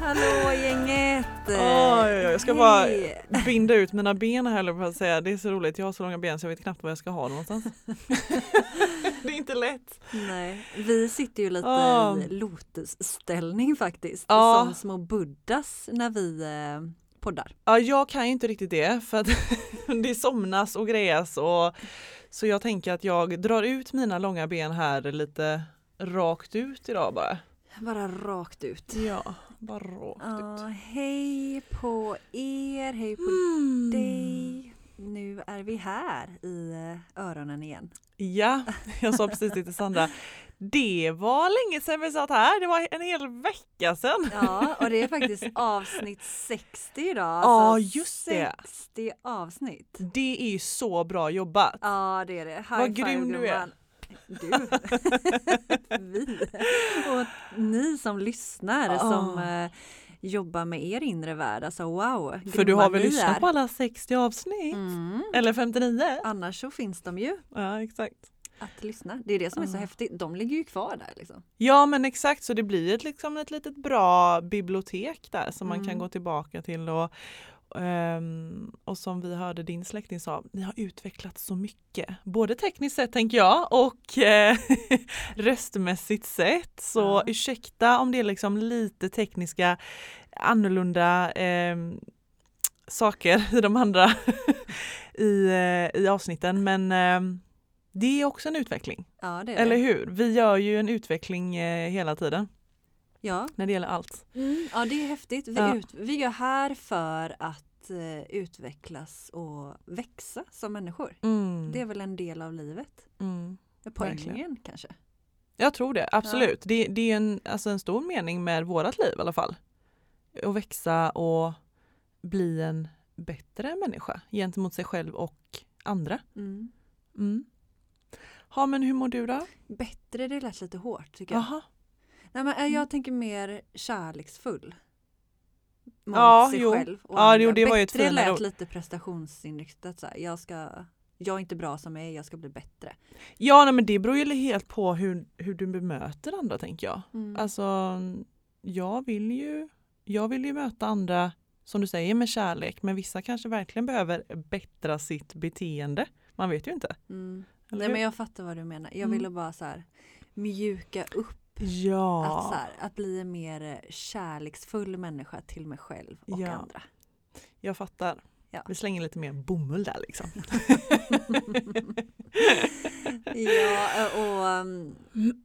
Hallå gänget! Oj, jag ska bara binda ut mina ben här på att säga. Det är så roligt, jag har så långa ben så jag vet knappt var jag ska ha dem någonstans. det är inte lätt. Nej, vi sitter ju lite Ah. i lotusställning faktiskt. Ja. Som små buddhas när vi eh, poddar. Ja, jag kan ju inte riktigt det för att det somnas och grejas och så jag tänker att jag drar ut mina långa ben här lite rakt ut idag bara. Bara rakt ut. Ja, bara rakt ut. hej på er, hej på Mm. dig. Nu är vi här i eh, öronen igen. Ja, jag sa precis det till Sandra. Det var länge sedan vi satt här, det var en hel vecka sedan. Ja, och det är faktiskt avsnitt 60 idag. Ja, alltså just det. 60 avsnitt. Det är ju så bra jobbat. Ja, det är det. High Vad grym du är. Du. Vi. Och ni som lyssnar Ja. som eh, jobbar med er inre värld. Alltså wow. För du har väl lyssnat på alla 60 avsnitt? Mm. Eller 59? Annars så finns de ju Ja, exakt. att lyssna. Det är det som är så Ja. häftigt. De ligger ju kvar där liksom. Ja men exakt så det blir ett, liksom ett litet bra bibliotek där som man kan Mm. gå tillbaka till och, ehm, och som vi hörde din släkting sa, ni har utvecklats så mycket. Både tekniskt sett tänker jag och eh, röstmässigt sett. Så Ja. ursäkta om det är liksom lite tekniska annorlunda ehm, saker i de andra i, eh, i avsnitten men ehm, det är också en utveckling. Ja, Eller hur? Vi gör ju en utveckling eh, hela tiden Ja. när det gäller allt. Mm, ja, det är häftigt. Vi, Ja. ut, vi är här för att eh, utvecklas och växa som människor. Mm. Det är väl en del av livet. Mm. Poängen kanske. Jag tror det, absolut. Det, det är en, alltså en stor mening med vårat liv i alla fall. Att växa och bli en bättre människa gentemot sig själv och andra. Mm. Mm. Ja men hur mår du då? Bättre, det lät lite hårt tycker jag. Jaha. Nej, men eh, jag tänker mer kärleksfull. Mot Ja, sig jo. själv och Ja, jo, det var ju ett Bättre finare lät ord. lite prestationsinriktat. Så här. Jag, ska, jag är inte bra som jag är, jag ska bli bättre. Ja nej, men det beror ju helt på hur, hur du bemöter andra tänker jag. Mm. Alltså jag vill ju, jag vill ju möta andra som du säger med kärlek men vissa kanske verkligen behöver bättra sitt beteende. Man vet ju inte. Mm. Nej men jag fattar vad du menar. Jag Mm. ville bara så här mjuka upp Ja. att, så här, att bli en mer eh, kärleksfull människa till mig själv och Ja. andra. Jag fattar. Ja. Vi slänger lite mer bomull där liksom. ja och um,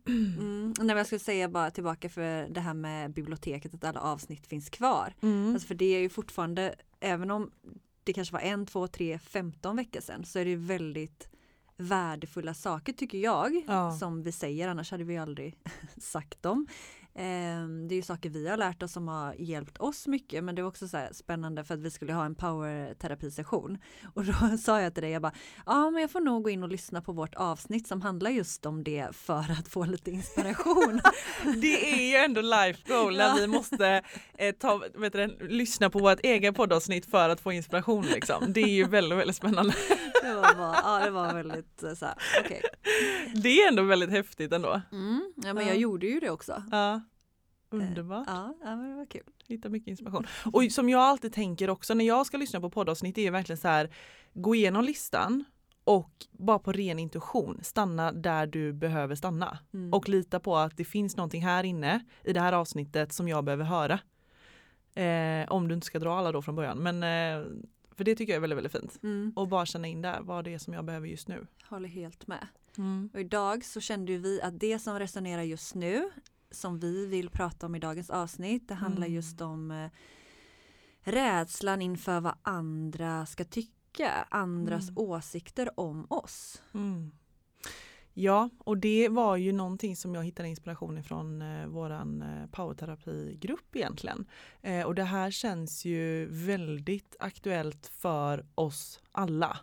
mm, nej, jag skulle säga bara tillbaka för det här med biblioteket att alla avsnitt finns kvar. Mm. Alltså för det är ju fortfarande, även om det kanske var en, två, tre, femton veckor sedan så är det ju väldigt värdefulla saker tycker jag Ja. som vi säger annars hade vi aldrig sagt dem. Ehm, Det är ju saker vi har lärt oss som har hjälpt oss mycket men det var också så spännande för att vi skulle ha en powerterapisession och då sa jag till dig jag bara ja men jag får nog gå in och lyssna på vårt avsnitt som handlar just om det för att få lite inspiration. Det är ju ändå life goal när Ja. vi måste eh, ta, vet du, lyssna på vårt eget poddavsnitt för att få inspiration. Liksom. Det är ju väldigt, väldigt spännande. det var bara, ja det var väldigt eh, så här okej. Det är ändå väldigt häftigt ändå. Mm, ja men Ja. jag gjorde ju det också. Ja. Underbart. Ja, ja men det var kul. Hitta mycket inspiration. Och som jag alltid tänker också när jag ska lyssna på poddavsnitt är verkligen så här gå igenom listan och bara på ren intuition stanna där du behöver stanna Mm. och lita på att det finns någonting här inne i det här avsnittet som jag behöver höra. Eh, om du inte ska dra alla då från början men eh, För det tycker jag är väldigt, väldigt fint. Mm, Och bara känna in där vad det är som jag behöver just nu. håller helt med. Och idag så kände ju vi att det som resonerar just nu som vi vill prata om i dagens avsnitt det handlar Mm. just om eh, rädslan inför vad andra ska tycka, andras Mm. åsikter om oss. Mm. Ja, och det var ju någonting som jag hittade inspiration ifrån eh, våran eh, powerterapigrupp egentligen. Eh, och det här känns ju väldigt aktuellt för oss alla.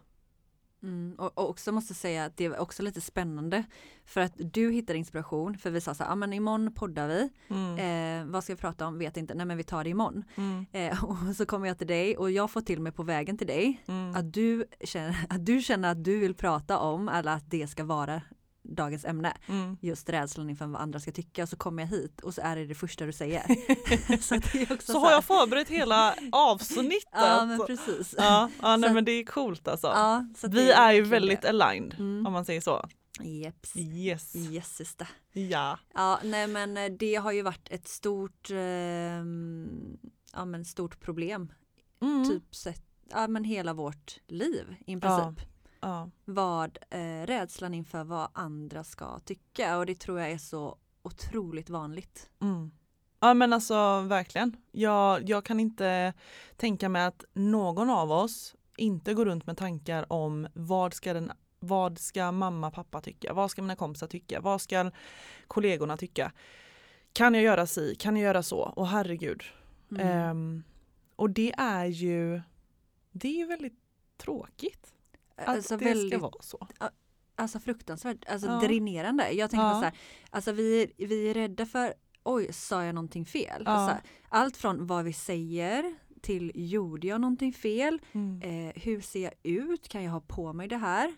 Mm, och, och också måste säga att det var också lite spännande för att du hittade inspiration för vi sa så här, ja men imorgon poddar vi, Mm. eh, vad ska vi prata om, vet inte, nej men vi tar det imorgon. Mm. Eh, och så kommer jag till dig och jag får till mig på vägen till dig Mm. att du känner att du känner att du vill prata om eller att det ska vara dagens ämne. Mm. Just rädslan inför vad andra ska tycka och så kommer jag hit och så är det det första du säger. så är Så här- har jag förberett hela avsnittet. Ja men precis. ja, ja nej, Så- men det är coolt alltså. Ja, så Vi det är ju väldigt det. aligned Mm. om man säger så. Jeps. Yes. Yes sister. Ja. Ja nej men eh, det har ju varit ett stort, ehm, ja, men stort problem. Mm. Typ sett, ja men hela vårt liv i princip. Ja. Vad eh, rädslan inför vad andra ska tycka och det tror jag är så otroligt vanligt. Mm. Ja men alltså verkligen. Jag, jag kan inte tänka mig att någon av oss inte går runt med tankar om vad ska, den, vad ska mamma pappa tycka? Vad ska mina kompisar tycka? Vad ska kollegorna tycka? Kan jag göra si? Kan jag göra så? Och herregud. Mm. Ehm, och det är ju det är ju väldigt tråkigt att alltså det väldigt, ska vara så. alltså fruktansvärt, alltså Ja. dränerande. Jag tänker Ja. på så här, alltså vi, vi är rädda för, oj sa jag någonting fel? Ja. Så här, allt från vad vi säger till gjorde jag någonting fel? Mm. Eh, hur ser jag ut? Kan jag ha på mig det här?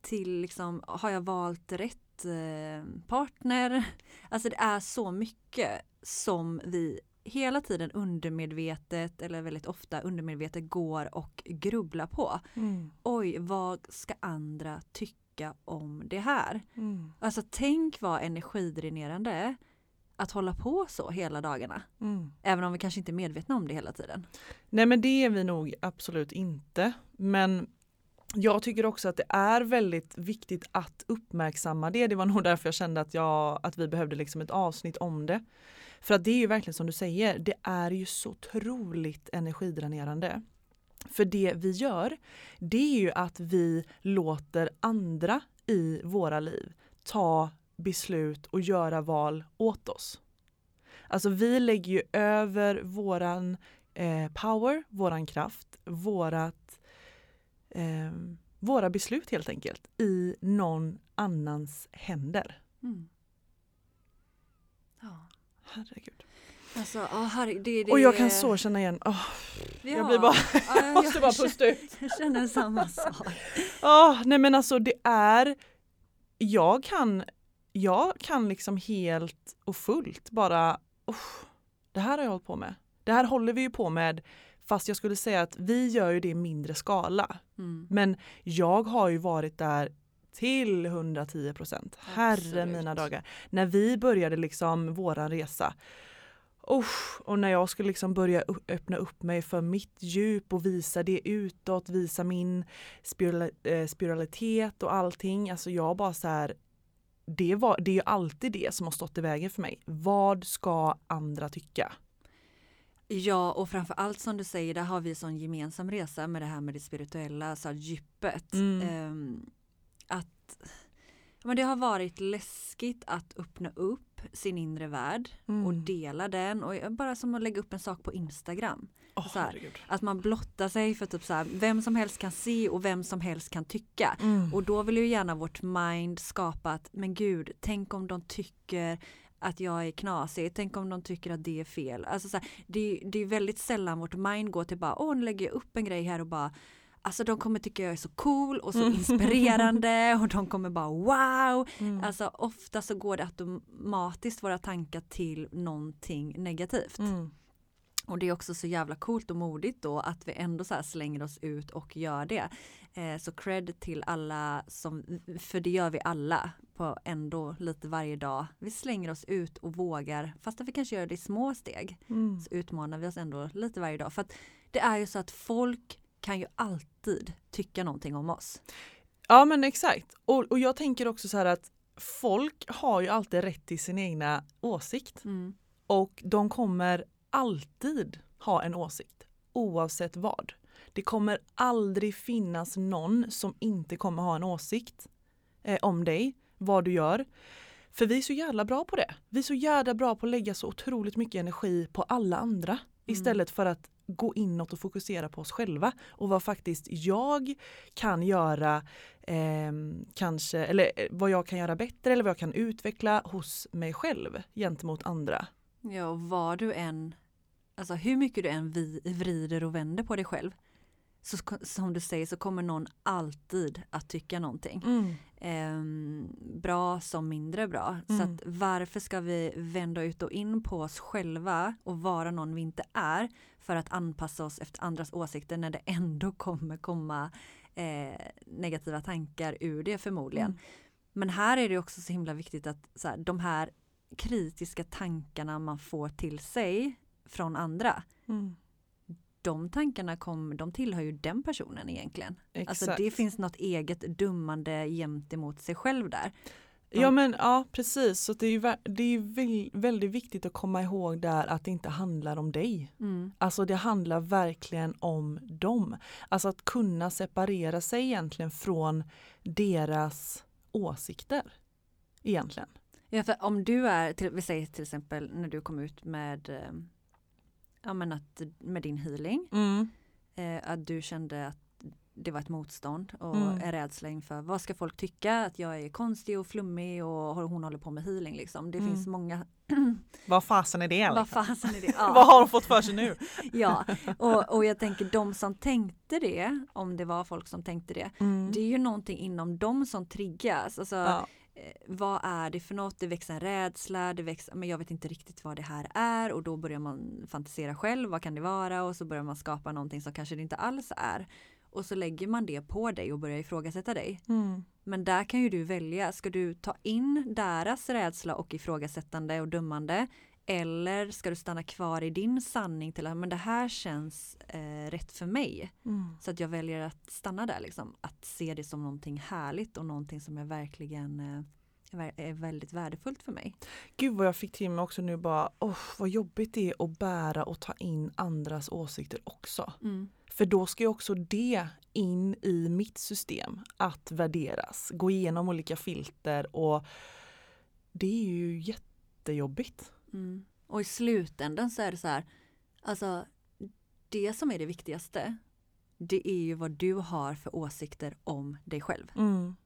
Till liksom, har jag valt rätt eh, partner? Alltså det är så mycket som vi hela tiden undermedvetet eller väldigt ofta undermedvetet går och grubblar på. Mm. Oj, vad ska andra tycka om det här? Mm. Alltså tänk vad energidränerande att hålla på så hela dagarna. Mm. Även om vi kanske inte är medvetna om det hela tiden. Nej men det är vi nog absolut inte. Men jag tycker också att det är väldigt viktigt att uppmärksamma det. Det var nog därför jag kände att, jag, att vi behövde liksom ett avsnitt om det. För att det är ju verkligen som du säger, det är ju så otroligt energidränerande. För det vi gör, det är ju att vi låter andra i våra liv ta beslut och göra val åt oss. Alltså vi lägger ju över våran eh, power, våran kraft, vårat, eh, våra beslut helt enkelt i någon annans händer. Mm. Ja. Herregud. Alltså, oh, herre, det, det, Och jag kan så känna igen, jag Ja. blir bara, Ja, jag måste bara pusta ut. Jag känner samma sak. Åh, nej men alltså det är, jag kan, jag kan liksom helt och fullt bara, "Uff, det här har jag hållit på med. Det här håller vi ju på med, fast jag skulle säga att vi gör ju det i mindre skala. Mm. Men jag har ju varit där till 110 procent. Herre mina dagar. När vi började liksom våran resa. Usch, och när jag skulle liksom börja öppna upp mig för mitt djup och visa det utåt, visa min spirala, eh, spiralitet och allting. Alltså jag bara så här, det, var, det är ju alltid det som har stått i vägen för mig. Vad ska andra tycka? Ja och framför allt som du säger, där har vi en sån gemensam resa med det här med det spirituella, så här djupet. Mm. Ehm, att men det har varit läskigt att öppna upp sin inre värld Mm. och dela den och bara som att lägga upp en sak på Instagram. Åh, så här. Att man blottar sig för typ så här, vem som helst kan se och vem som helst kan tycka. Mm. Och då vill ju gärna vårt mind skapa att, men gud, tänk om de tycker att jag är knasig, tänk om de tycker att det är fel. Alltså så här, det, det är väldigt sällan vårt mind går till bara, åh nu lägger jag upp en grej här och bara Alltså de kommer tycka jag är så cool och så Mm. inspirerande och de kommer bara wow. Mm. Alltså ofta så går det automatiskt våra tankar till någonting negativt. Mm. Och det är också så jävla coolt och modigt då att vi ändå så slänger oss ut och gör det. Eh, så cred till alla som, för det gör vi alla på ändå lite varje dag. Vi slänger oss ut och vågar, fast att vi kanske gör det i små steg, Mm. så utmanar vi oss ändå lite varje dag. För att det är ju så att folk kan ju alltid tycka någonting om oss. Ja men exakt. Och, och jag tänker också så här att folk har ju alltid rätt till sin egna åsikt. Mm. Och de kommer alltid ha en åsikt oavsett vad. Det kommer aldrig finnas någon som inte kommer ha en åsikt eh, om dig, vad du gör. För vi är så jävla bra på det. Vi är så jävla bra på att lägga så otroligt mycket energi på alla andra istället för att gå inåt och fokusera på oss själva och vad faktiskt jag kan göra, eh, kanske, eller eh, vad jag kan göra bättre eller vad jag kan utveckla hos mig själv gentemot andra. Ja, och vad du än, alltså hur mycket du än vi, vrider och vänder på dig själv, så som du säger så kommer någon alltid att tycka någonting. Ehm, bra som mindre bra. Så Mm. att varför ska vi vända ut och in på oss själva och vara någon vi inte är för att anpassa oss efter andras åsikter när det ändå kommer komma eh, negativa tankar ur det förmodligen. Mm. Men här är det också så himla viktigt att så här, de här kritiska tankarna man får till sig från andra, Mm. De tankarna kom, de tillhör ju den personen egentligen. Exakt. Alltså det finns något eget dummande gentemot sig själv där. Ja men ja precis, så det är ju det är väldigt viktigt att komma ihåg där att det inte handlar om dig. Mm. Alltså det handlar verkligen om dem. Alltså att kunna separera sig egentligen från deras åsikter. Egentligen. Ja, för om du är, till, vi säger till exempel när du kom ut med, eh, ja, men att, med din healing, Mm. eh, att du kände att det var ett motstånd och Mm. en rädsla inför vad ska folk tycka att jag är konstig och flummig och hon håller på med healing liksom. Det Mm. finns många, Vad fasen är det? vad fasen är det? Vad Ja, har de fått för sig nu? ja. Och, och jag tänker de som tänkte det, om det var folk som tänkte det, Mm. det är ju någonting inom dem som triggas. Alltså, Ja. Eh, vad är det för något? Det växer en rädsla, det växer, men jag vet inte riktigt vad det här är och då börjar man fantisera själv, vad kan det vara? Och så börjar man skapa någonting som kanske det inte alls är. Och så lägger man det på dig och börjar ifrågasätta dig. Mm. Men där kan ju du välja, ska du ta in deras rädsla och ifrågasättande och dömande eller ska du stanna kvar i din sanning till att men det här känns eh, rätt för mig. Mm. Så att jag väljer att stanna där liksom. Att se det som någonting härligt och någonting som är verkligen eh, är- väldigt värdefullt för mig. Gud vad jag fick till mig också nu bara, oh, vad jobbigt det är att bära och ta in andras åsikter också. För då ska ju också det in i mitt system att värderas, gå igenom olika filter och det är ju jättejobbigt. Mm. Och i slutändan så är det så här, alltså det som är det viktigaste, det är ju vad du har för åsikter om dig själv. Mm.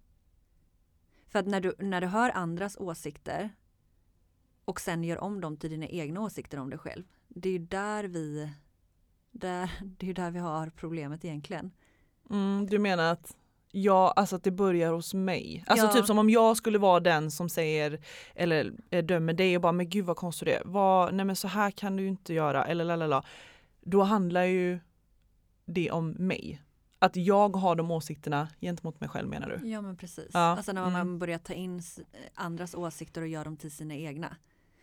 För att när du, när du hör andras åsikter och sen gör om dem till dina egna åsikter om dig själv, det är ju där vi, där, det är där vi har problemet egentligen. Mm, du menar att Ja, alltså att det börjar hos mig. Alltså Ja. typ som om jag skulle vara den som säger eller eh, dömer dig och bara men gud vad konstigt det är. Vad, nej men så här kan du inte göra eller lalala. Då handlar ju det om mig. Att jag har de åsikterna gentemot mig själv menar du? Ja men precis. Ja, Alltså när man mm. börjar ta in andras åsikter och göra dem till sina egna.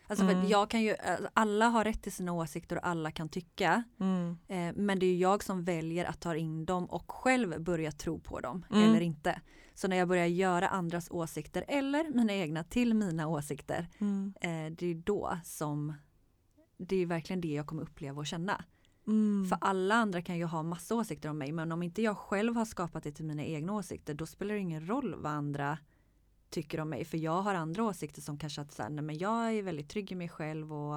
Alltså för Mm. att jag kan ju, alltså alla har rätt till sina åsikter och alla kan tycka. Mm. Eh, men det är jag som väljer att ta in dem och själv börja tro på dem Mm. eller inte. Så när jag börjar göra andras åsikter eller mina egna till mina åsikter, Mm. eh, det är då som det är verkligen det jag kommer uppleva och känna. Mm. För alla andra kan ju ha massa åsikter om mig men om inte jag själv har skapat det till mina egna åsikter då spelar det ingen roll vad andra tycker om mig. För jag har andra åsikter som kanske att så här, nej, men jag är väldigt trygg i mig själv och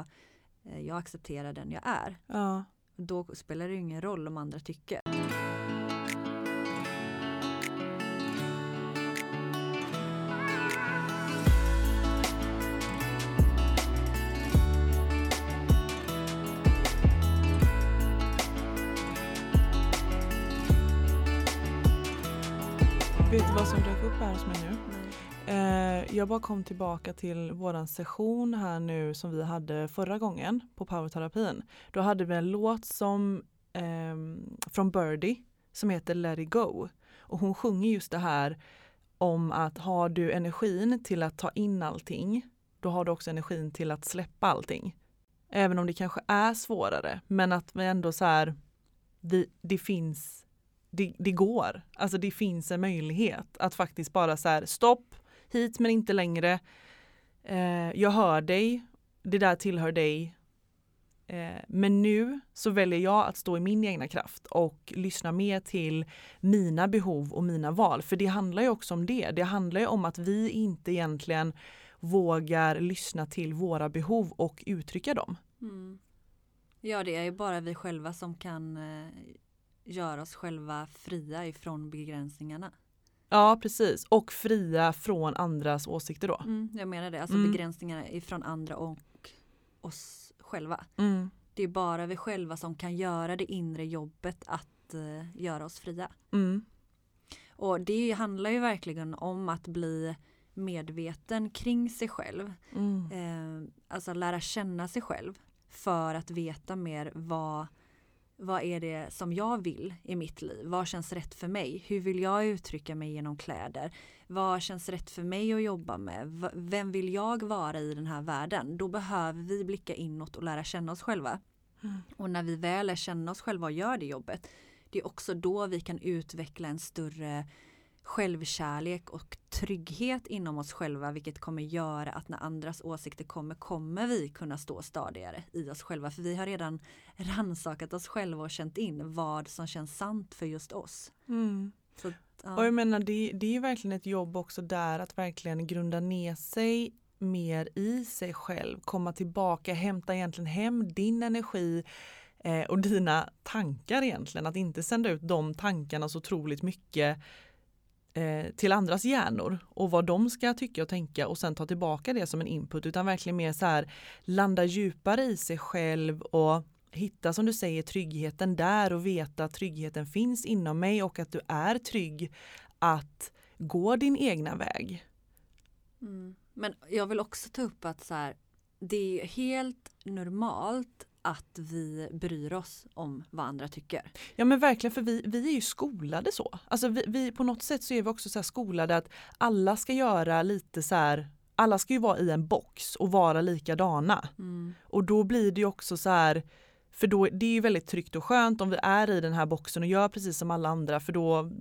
eh, jag accepterar den jag är. Ja. Då spelar det ingen roll om andra tycker. Jag bara kom tillbaka till våran session här nu som vi hade förra gången på powerterapin. Då hade vi en låt som eh, från Birdie som heter Let it go. Och hon sjunger just det här om att har du energin till att ta in allting, då har du också energin till att släppa allting. Även om det kanske är svårare, men att vi ändå så här, vi, det finns det, det går. Alltså det finns en möjlighet att faktiskt bara så här stopp, hit men inte längre. Eh, jag hör dig, det där tillhör dig. Eh, men nu så väljer jag att stå i min egna kraft och lyssna mer till mina behov och mina val. För det handlar ju också om det. Det handlar ju om att vi inte egentligen vågar lyssna till våra behov och uttrycka dem. Mm. Ja, det är ju bara vi själva som kan eh, göra oss själva fria ifrån begränsningarna. Ja, precis. Och fria från andras åsikter då. Mm, jag menar det, alltså Mm. begränsningarna ifrån andra och oss själva. Mm. Det är bara vi själva som kan göra det inre jobbet att eh, göra oss fria. Mm. Och det handlar ju verkligen om att bli medveten kring sig själv. Mm. Eh, alltså lära känna sig själv för att veta mer vad, vad är det som jag vill i mitt liv? Vad känns rätt för mig? Hur vill jag uttrycka mig genom kläder? Vad känns rätt för mig att jobba med? Vem vill jag vara i den här världen? Då behöver vi blicka inåt och lära känna oss själva. Mm. Och när vi väl lär känna oss själva och gör det jobbet, det är också då vi kan utveckla en större självkärlek och trygghet inom oss själva vilket kommer göra att när andras åsikter kommer kommer vi kunna stå stadigare i oss själva för vi har redan rannsakat oss själva och känt in vad som känns sant för just oss. Mm. Så, ja. Och jag menar det, det är verkligen ett jobb också där att verkligen grunda ner sig mer i sig själv, komma tillbaka, hämta egentligen hem din energi eh, och dina tankar egentligen, att inte sända ut de tankarna så otroligt mycket eh, till andras hjärnor och vad de ska tycka och tänka och sen ta tillbaka det som en input utan verkligen mer så här landa djupare i sig själv och hitta som du säger tryggheten där och veta att tryggheten finns inom mig och att du är trygg att gå din egna väg. Mm. Men jag vill också ta upp att så här, det är helt normalt att vi bryr oss om vad andra tycker. Ja men verkligen för vi, vi är ju skolade så. Alltså vi, vi på något sätt så är vi också så skolade att alla ska göra lite så här alla ska ju vara i en box och vara likadana. Mm. Och då blir det ju också så här för då, det är ju väldigt tryggt och skönt om vi är i den här boxen och gör precis som alla andra för då,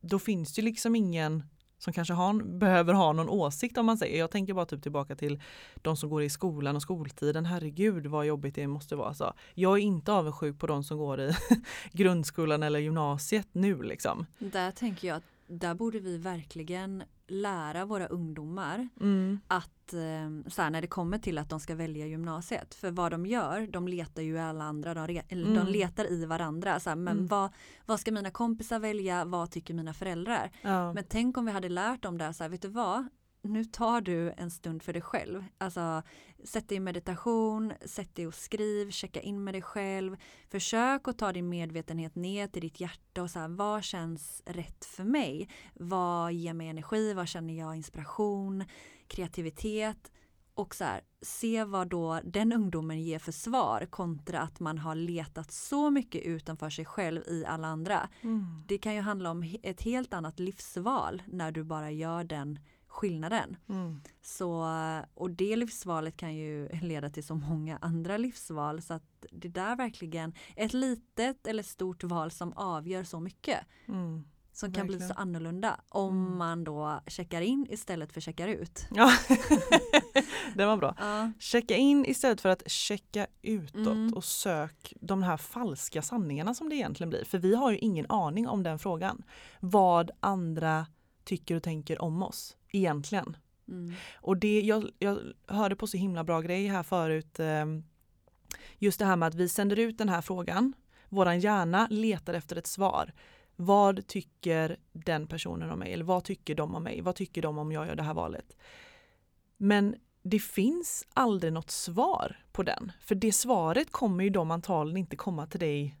då finns det ju liksom ingen som kanske har, behöver ha någon åsikt om man säger. Jag tänker bara typ tillbaka till de som går i skolan och skoltiden. Herregud vad jobbigt det måste vara. Så jag är inte avundsjuk på de som går i grundskolan eller gymnasiet nu liksom. Där tänker jag att där borde vi verkligen lära våra ungdomar Mm. att eh, så här, när det kommer till att de ska välja gymnasiet. För vad de gör, de letar ju alla andra, de, re, Mm. de letar i varandra. Så här, men Mm. vad, vad ska mina kompisar välja, vad tycker mina föräldrar? Ja. Men tänk om vi hade lärt dem där, så här, vet du vad? Nu tar du en stund för dig själv. Alltså, sätt dig i meditation, sätt dig och skriv, checka in med dig själv. Försök att ta din medvetenhet ner till ditt hjärta och så här, vad känns rätt för mig? Vad ger mig energi? Vad känner jag inspiration? Kreativitet? Och så här, se vad då den ungdomen ger för svar kontra att man har letat så mycket utanför sig själv i alla andra. Mm. Det kan ju handla om ett helt annat livsval när du bara gör den skillnaden. Mm. Så, och det livsvalet kan ju leda till så många andra livsval så att det där verkligen ett litet eller stort val som avgör så mycket Mm. som kan bli Verkligen. så annorlunda om Mm. man då checkar in istället för checkar ut. Ja, det var bra. Ja, Checka in istället för att checka utåt Mm. och sök de här falska sanningarna som det egentligen blir. För vi har ju ingen aning om den frågan. Vad andra tycker och tänker om oss egentligen. mm, Och det, jag, jag hörde på så himla bra grej här förut. eh, Just det här med att vi sänder ut den här frågan. Våran hjärna letar efter ett svar. Vad tycker den personen om mig? Eller vad tycker de om mig? Vad tycker de om jag gör det här valet? Men det finns aldrig något svar på den. För det svaret kommer ju de antagligen inte komma till dig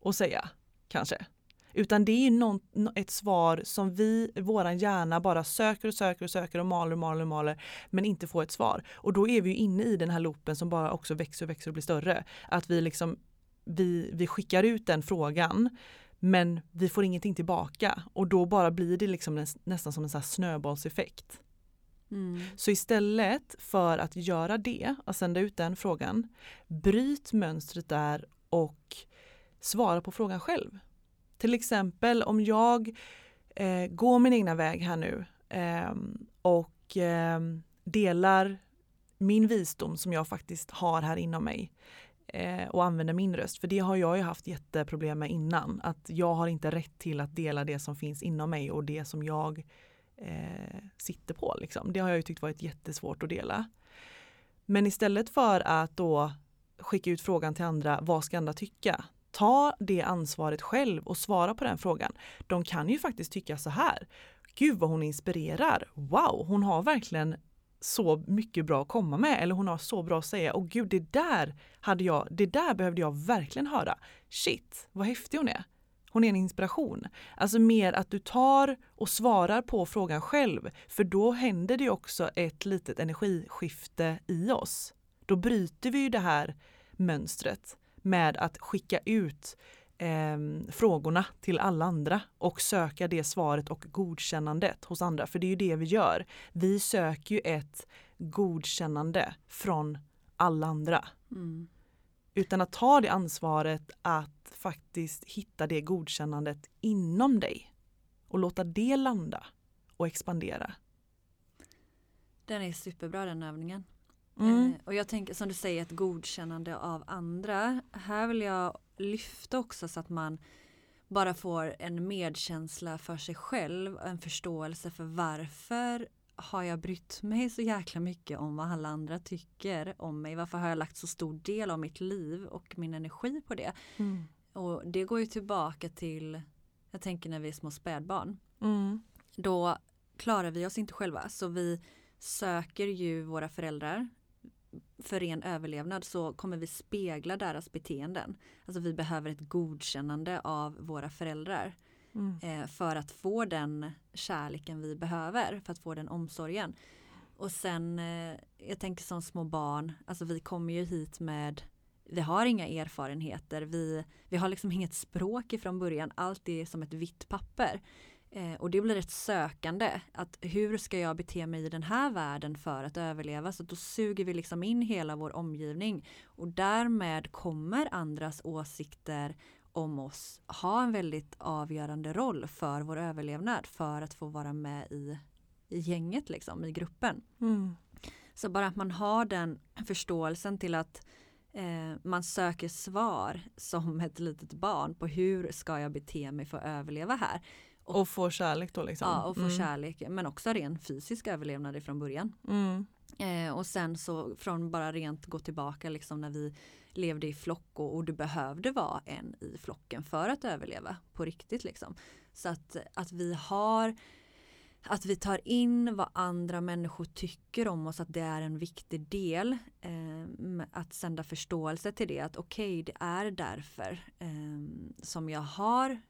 och säga, kanske. Utan det är någon, nå- ett svar som vi, våran hjärna bara söker och söker och söker och maler och maler och maler men inte får ett svar. Och då är vi inne i den här loopen som bara också växer och växer och blir större. Att vi liksom, vi, vi skickar ut den frågan men vi får ingenting tillbaka och då bara blir det liksom näs- nästan som en sån snöbollseffekt. mm, Så istället för att göra det, att sända ut den frågan, bryt mönstret där och svara på frågan själv. Till exempel om jag eh, går min egna väg här nu eh, och eh, delar min visdom som jag faktiskt har här inom mig eh, och använder min röst. För det har jag ju haft jätteproblem med innan. Att jag har inte rätt till att dela det som finns inom mig och det som jag eh, sitter på. Liksom. Det har jag ju tyckt varit jättesvårt att dela. Men istället för att då skicka ut frågan till andra, vad ska andra tycka? Ta det ansvaret själv och svara på den frågan. De kan ju faktiskt tycka så här. Gud vad hon inspirerar. Wow, hon har verkligen så mycket bra att komma med eller hon har så bra att säga. Och gud, det där hade jag, det där behövde jag verkligen höra. Shit, vad häftig hon är. Hon är en inspiration. Alltså mer att du tar och svarar på frågan själv. För då händer det också ett litet energiskifte i oss. Då bryter vi ju det här mönstret med att skicka ut eh, frågorna till alla andra och söka det svaret och godkännandet hos andra. För det är ju det vi gör. Vi söker ju ett godkännande från alla andra. Mm. Utan att ta det ansvaret att faktiskt hitta det godkännandet inom dig och låta det landa och expandera. Den är superbra den övningen. Mm. Eh, och jag tänker som du säger ett godkännande av andra. Här vill jag lyfta också så att man bara får en medkänsla för sig själv, en förståelse för varför har jag brytt mig så jäkla mycket om vad alla andra tycker om mig? Varför har jag lagt så stor del av mitt liv och min energi på det? Mm. Och det går ju tillbaka till, jag tänker när vi är små spädbarn. Mm. Då klarar vi oss inte själva så vi söker ju våra föräldrar för ren överlevnad så kommer vi spegla deras beteenden. Alltså vi behöver ett godkännande av våra föräldrar. Mm. Eh, för att få den kärleken vi behöver, för att få den omsorgen. Och sen, eh, jag tänker som små barn, alltså vi kommer ju hit med vi har inga erfarenheter, vi, vi har liksom inget språk ifrån början, allt är som ett vitt papper. Eh, och det blir ett sökande, att hur ska jag bete mig i den här världen för att överleva? Så då suger vi liksom in hela vår omgivning och därmed kommer andras åsikter om oss ha en väldigt avgörande roll för vår överlevnad för att få vara med i, i gänget, liksom, i gruppen. Mm. Så bara att man har den förståelsen till att eh, man söker svar som ett litet barn på hur ska jag bete mig för att överleva här. Och, och få kärlek då liksom? Ja, och få mm. kärlek men också ren fysisk överlevnad ifrån början. Mm. Eh, och sen så från bara rent gå tillbaka liksom när vi levde i flock och, och, du behövde vara en i flocken för att överleva på riktigt liksom. Så att, att vi har att vi tar in vad andra människor tycker om oss, att det är en viktig del. Eh, att sända förståelse till det, att okej, okay, det är därför eh, som jag har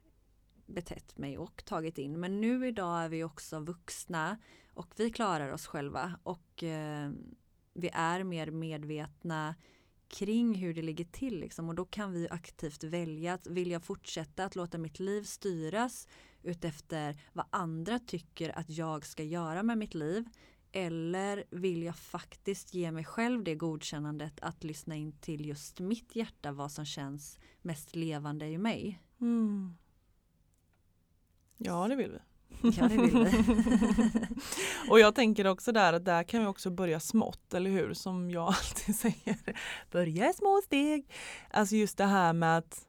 betett mig och tagit in. Men nu idag är vi också vuxna och vi klarar oss själva och eh, vi är mer medvetna kring hur det ligger till liksom. och då kan vi aktivt välja att vill jag fortsätta att låta mitt liv styras utefter vad andra tycker att jag ska göra med mitt liv eller vill jag faktiskt ge mig själv det godkännandet att lyssna in till just mitt hjärta vad som känns mest levande i mig. Mm. Ja det vill vi. Ja det vill vi. och jag tänker också där att där kan vi också börja smått, eller hur? Som jag alltid säger, börja i små steg. Alltså just det här med att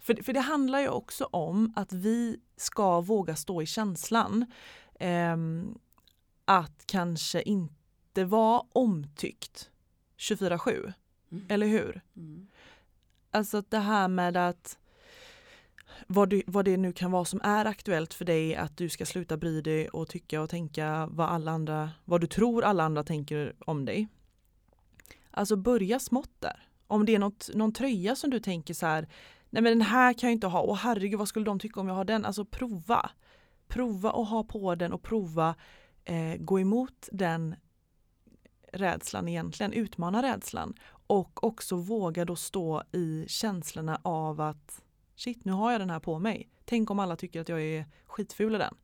för, för det handlar ju också om att vi ska våga stå i känslan. Eh, att kanske inte vara omtyckt 24-7. Mm. Eller hur? Mm. Alltså det här med att vad, du, vad det nu kan vara som är aktuellt för dig att du ska sluta bry dig och tycka och tänka vad alla andra, vad du tror alla andra tänker om dig. Alltså börja smått där. Om det är något, någon tröja som du tänker så här, nej men den här kan jag inte ha, och herregud vad skulle de tycka om jag har den? Alltså prova. Prova att ha på den och prova eh, gå emot den rädslan egentligen, utmana rädslan och också våga då stå i känslorna av att shit nu har jag den här på mig. Tänk om alla tycker att jag är skitful i den.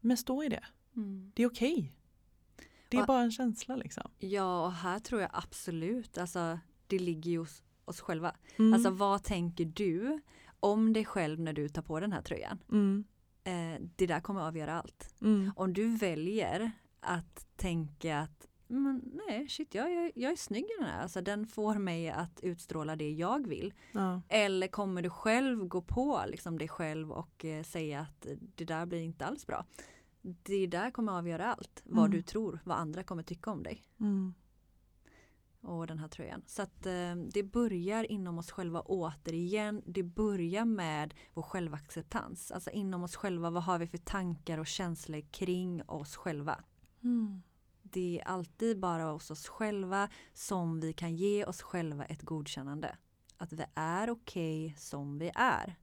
Men stå i det. Mm. Det är okej. Okay. Det är och, bara en känsla liksom. Ja och här tror jag absolut, alltså det ligger ju hos oss själva. Mm. Alltså vad tänker du om dig själv när du tar på den här tröjan. Mm. Eh, det där kommer avgöra allt. Mm. Om du väljer att tänka att men nej, shit, jag, jag, jag är snygg i den här. Alltså, den får mig att utstråla det jag vill. Ja. Eller kommer du själv gå på liksom, dig själv och eh, säga att det där blir inte alls bra. Det där kommer avgöra allt. Vad Mm. du tror, vad andra kommer tycka om dig Mm. och den här tröjan. Så att eh, det börjar inom oss själva återigen. Det börjar med vår självacceptans. Alltså inom oss själva, vad har vi för tankar och känslor kring oss själva? Mm. Det är alltid bara hos oss själva som vi kan ge oss själva ett godkännande. Att vi är okej som vi är.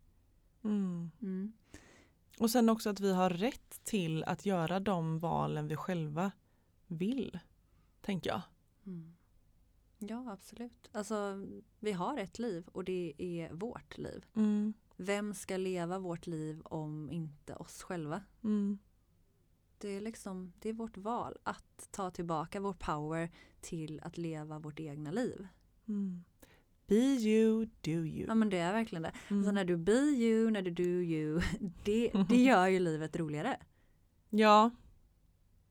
Mm. Mm. Och sen också att vi har rätt till att göra de valen vi själva vill. Tänker jag. Mm. Ja, absolut. Alltså, vi har ett liv och det är vårt liv. Mm. Vem ska leva vårt liv om inte oss själva? Det är liksom, det är vårt val att ta tillbaka vår power till att leva vårt egna liv. Mm. Be you, do you. Ja men det är verkligen det. Mm. Alltså när du be you, när du do you, det, det gör ju livet roligare. Ja.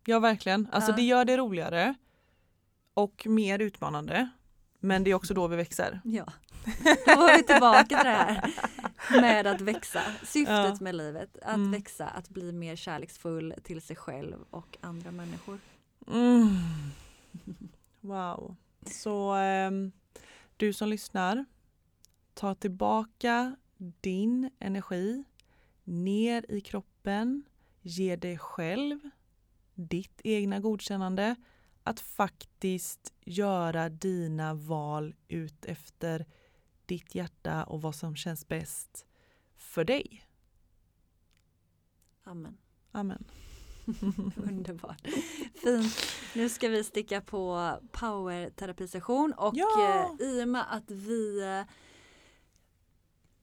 Ja verkligen. Alltså Ja. det gör det roligare. Och mer utmanande. Men det är också då vi växer. Ja, då var vi tillbaka till det här med att växa. Syftet Ja. med livet, att Mm. växa, att bli mer kärleksfull till sig själv och andra människor. Mm. Wow. Så ehm, du som lyssnar, ta tillbaka din energi ner i kroppen. Ge dig själv ditt egna godkännande att faktiskt göra dina val ut efter ditt hjärta och vad som känns bäst för dig. Amen. Amen. Underbart. Fint. Nu ska vi sticka på powerterapisession och Ja! eh, i och med att vi eh,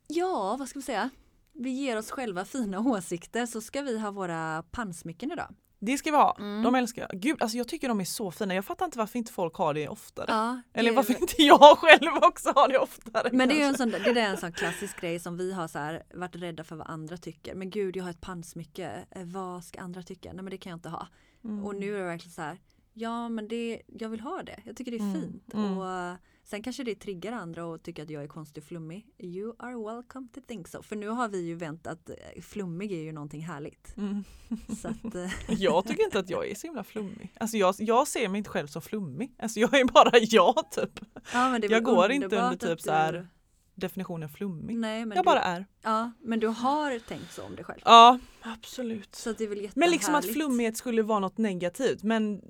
Ja, vad ska vi säga? Vi ger oss själva fina åsikter så ska vi ha våra pannsmycken idag. Det ska vi ha. Mm. De älskar jag. Gud, alltså jag tycker de är så fina. Jag fattar inte varför inte folk har det oftare. Ja, det Eller är- varför inte jag själv också har det oftare. Men det är ju en kanske. sån, det är en sån klassisk grej som vi har så här, varit rädda för vad andra tycker. Men gud, jag har ett pannsmycke. Eh, Vad ska andra tycka? Nej men det kan jag inte ha. Mm. Och nu är det verkligen så här, ja men det, jag vill ha det. Jag tycker det är Mm, fint. mm. Och eh, sen kanske det triggar andra och tycker att jag är konstig och flummig. You are welcome to think so. För nu har vi ju vänt att eh, flummig är ju någonting härligt. Mm. Så att, eh, Jag tycker inte att jag är så himla flummig. Alltså jag, jag ser mig inte själv som flummig. Alltså jag är bara jag typ. ja, Jag går inte under typ så här Definitionen flummig. Nej, Jag du, bara är. Ja, men du har tänkt så om dig själv. Ja, absolut. Så det är väl Men liksom att flummighet skulle vara något negativt. Men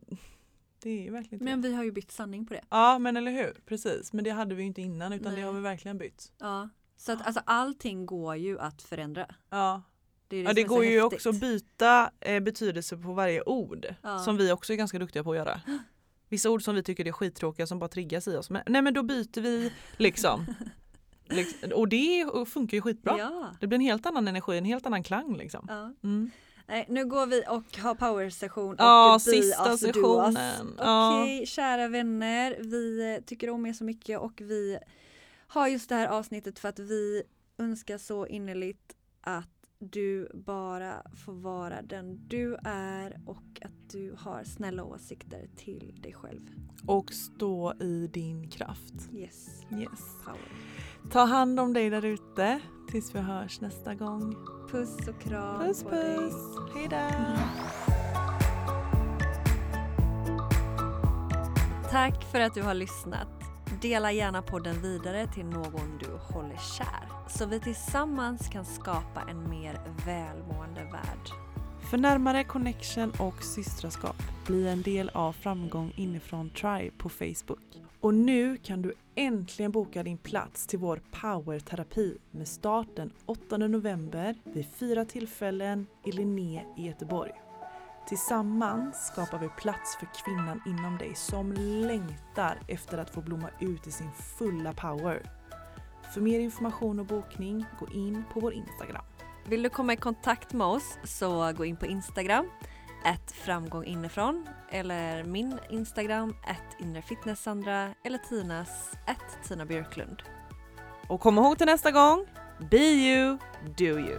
det är verkligen Men det. vi har ju bytt sanning på det. Ja men eller hur, precis. Men det hade vi ju inte innan utan Nej. det har vi verkligen bytt. Ja. Så att alltså allting går ju att förändra. Ja, Det, är ja det går ju häftigt. också att byta eh, betydelse på varje ord. Ja. Som vi också är ganska duktiga på att göra. Vissa ord som vi tycker är skittråkiga som bara triggas i oss. Men, nej men då byter vi liksom. Liks- och det funkar ju skitbra. Ja. Det blir en helt annan energi, en helt annan klang liksom. ja. Mm. Nej, nu går vi och har powersession Ja, och be sista us. sessionen. Ja. Okej, kära vänner. Vi tycker om er så mycket och vi har just det här avsnittet för att vi önskar så innerligt att du bara får vara den du är och att du har snälla åsikter till dig själv. Och stå i din kraft. Yes, Yes. power. Ta hand om dig där ute tills vi hörs nästa gång. Puss och kram Puss på dig. puss! Hejdå! Tack för att du har lyssnat. Dela gärna podden vidare till någon du håller kär så vi tillsammans kan skapa en mer välmående värld. För närmare connection och systraskap, bli en del av Framgång inifrån Tribe på Facebook. Och nu kan du äntligen boka din plats till vår powerterapi med start den 8 november vid fyra tillfällen i Linné i Göteborg. Tillsammans skapar vi plats för kvinnan inom dig som längtar efter att få blomma ut i sin fulla power. För mer information och bokning, gå in på vår Instagram. Vill du komma i kontakt med oss så gå in på Instagram, ett framgång inifrån eller min Instagram, ett inrefitnesssandra eller Tinas, ett Tina Björklund. Och kom ihåg till nästa gång, Be you, do you.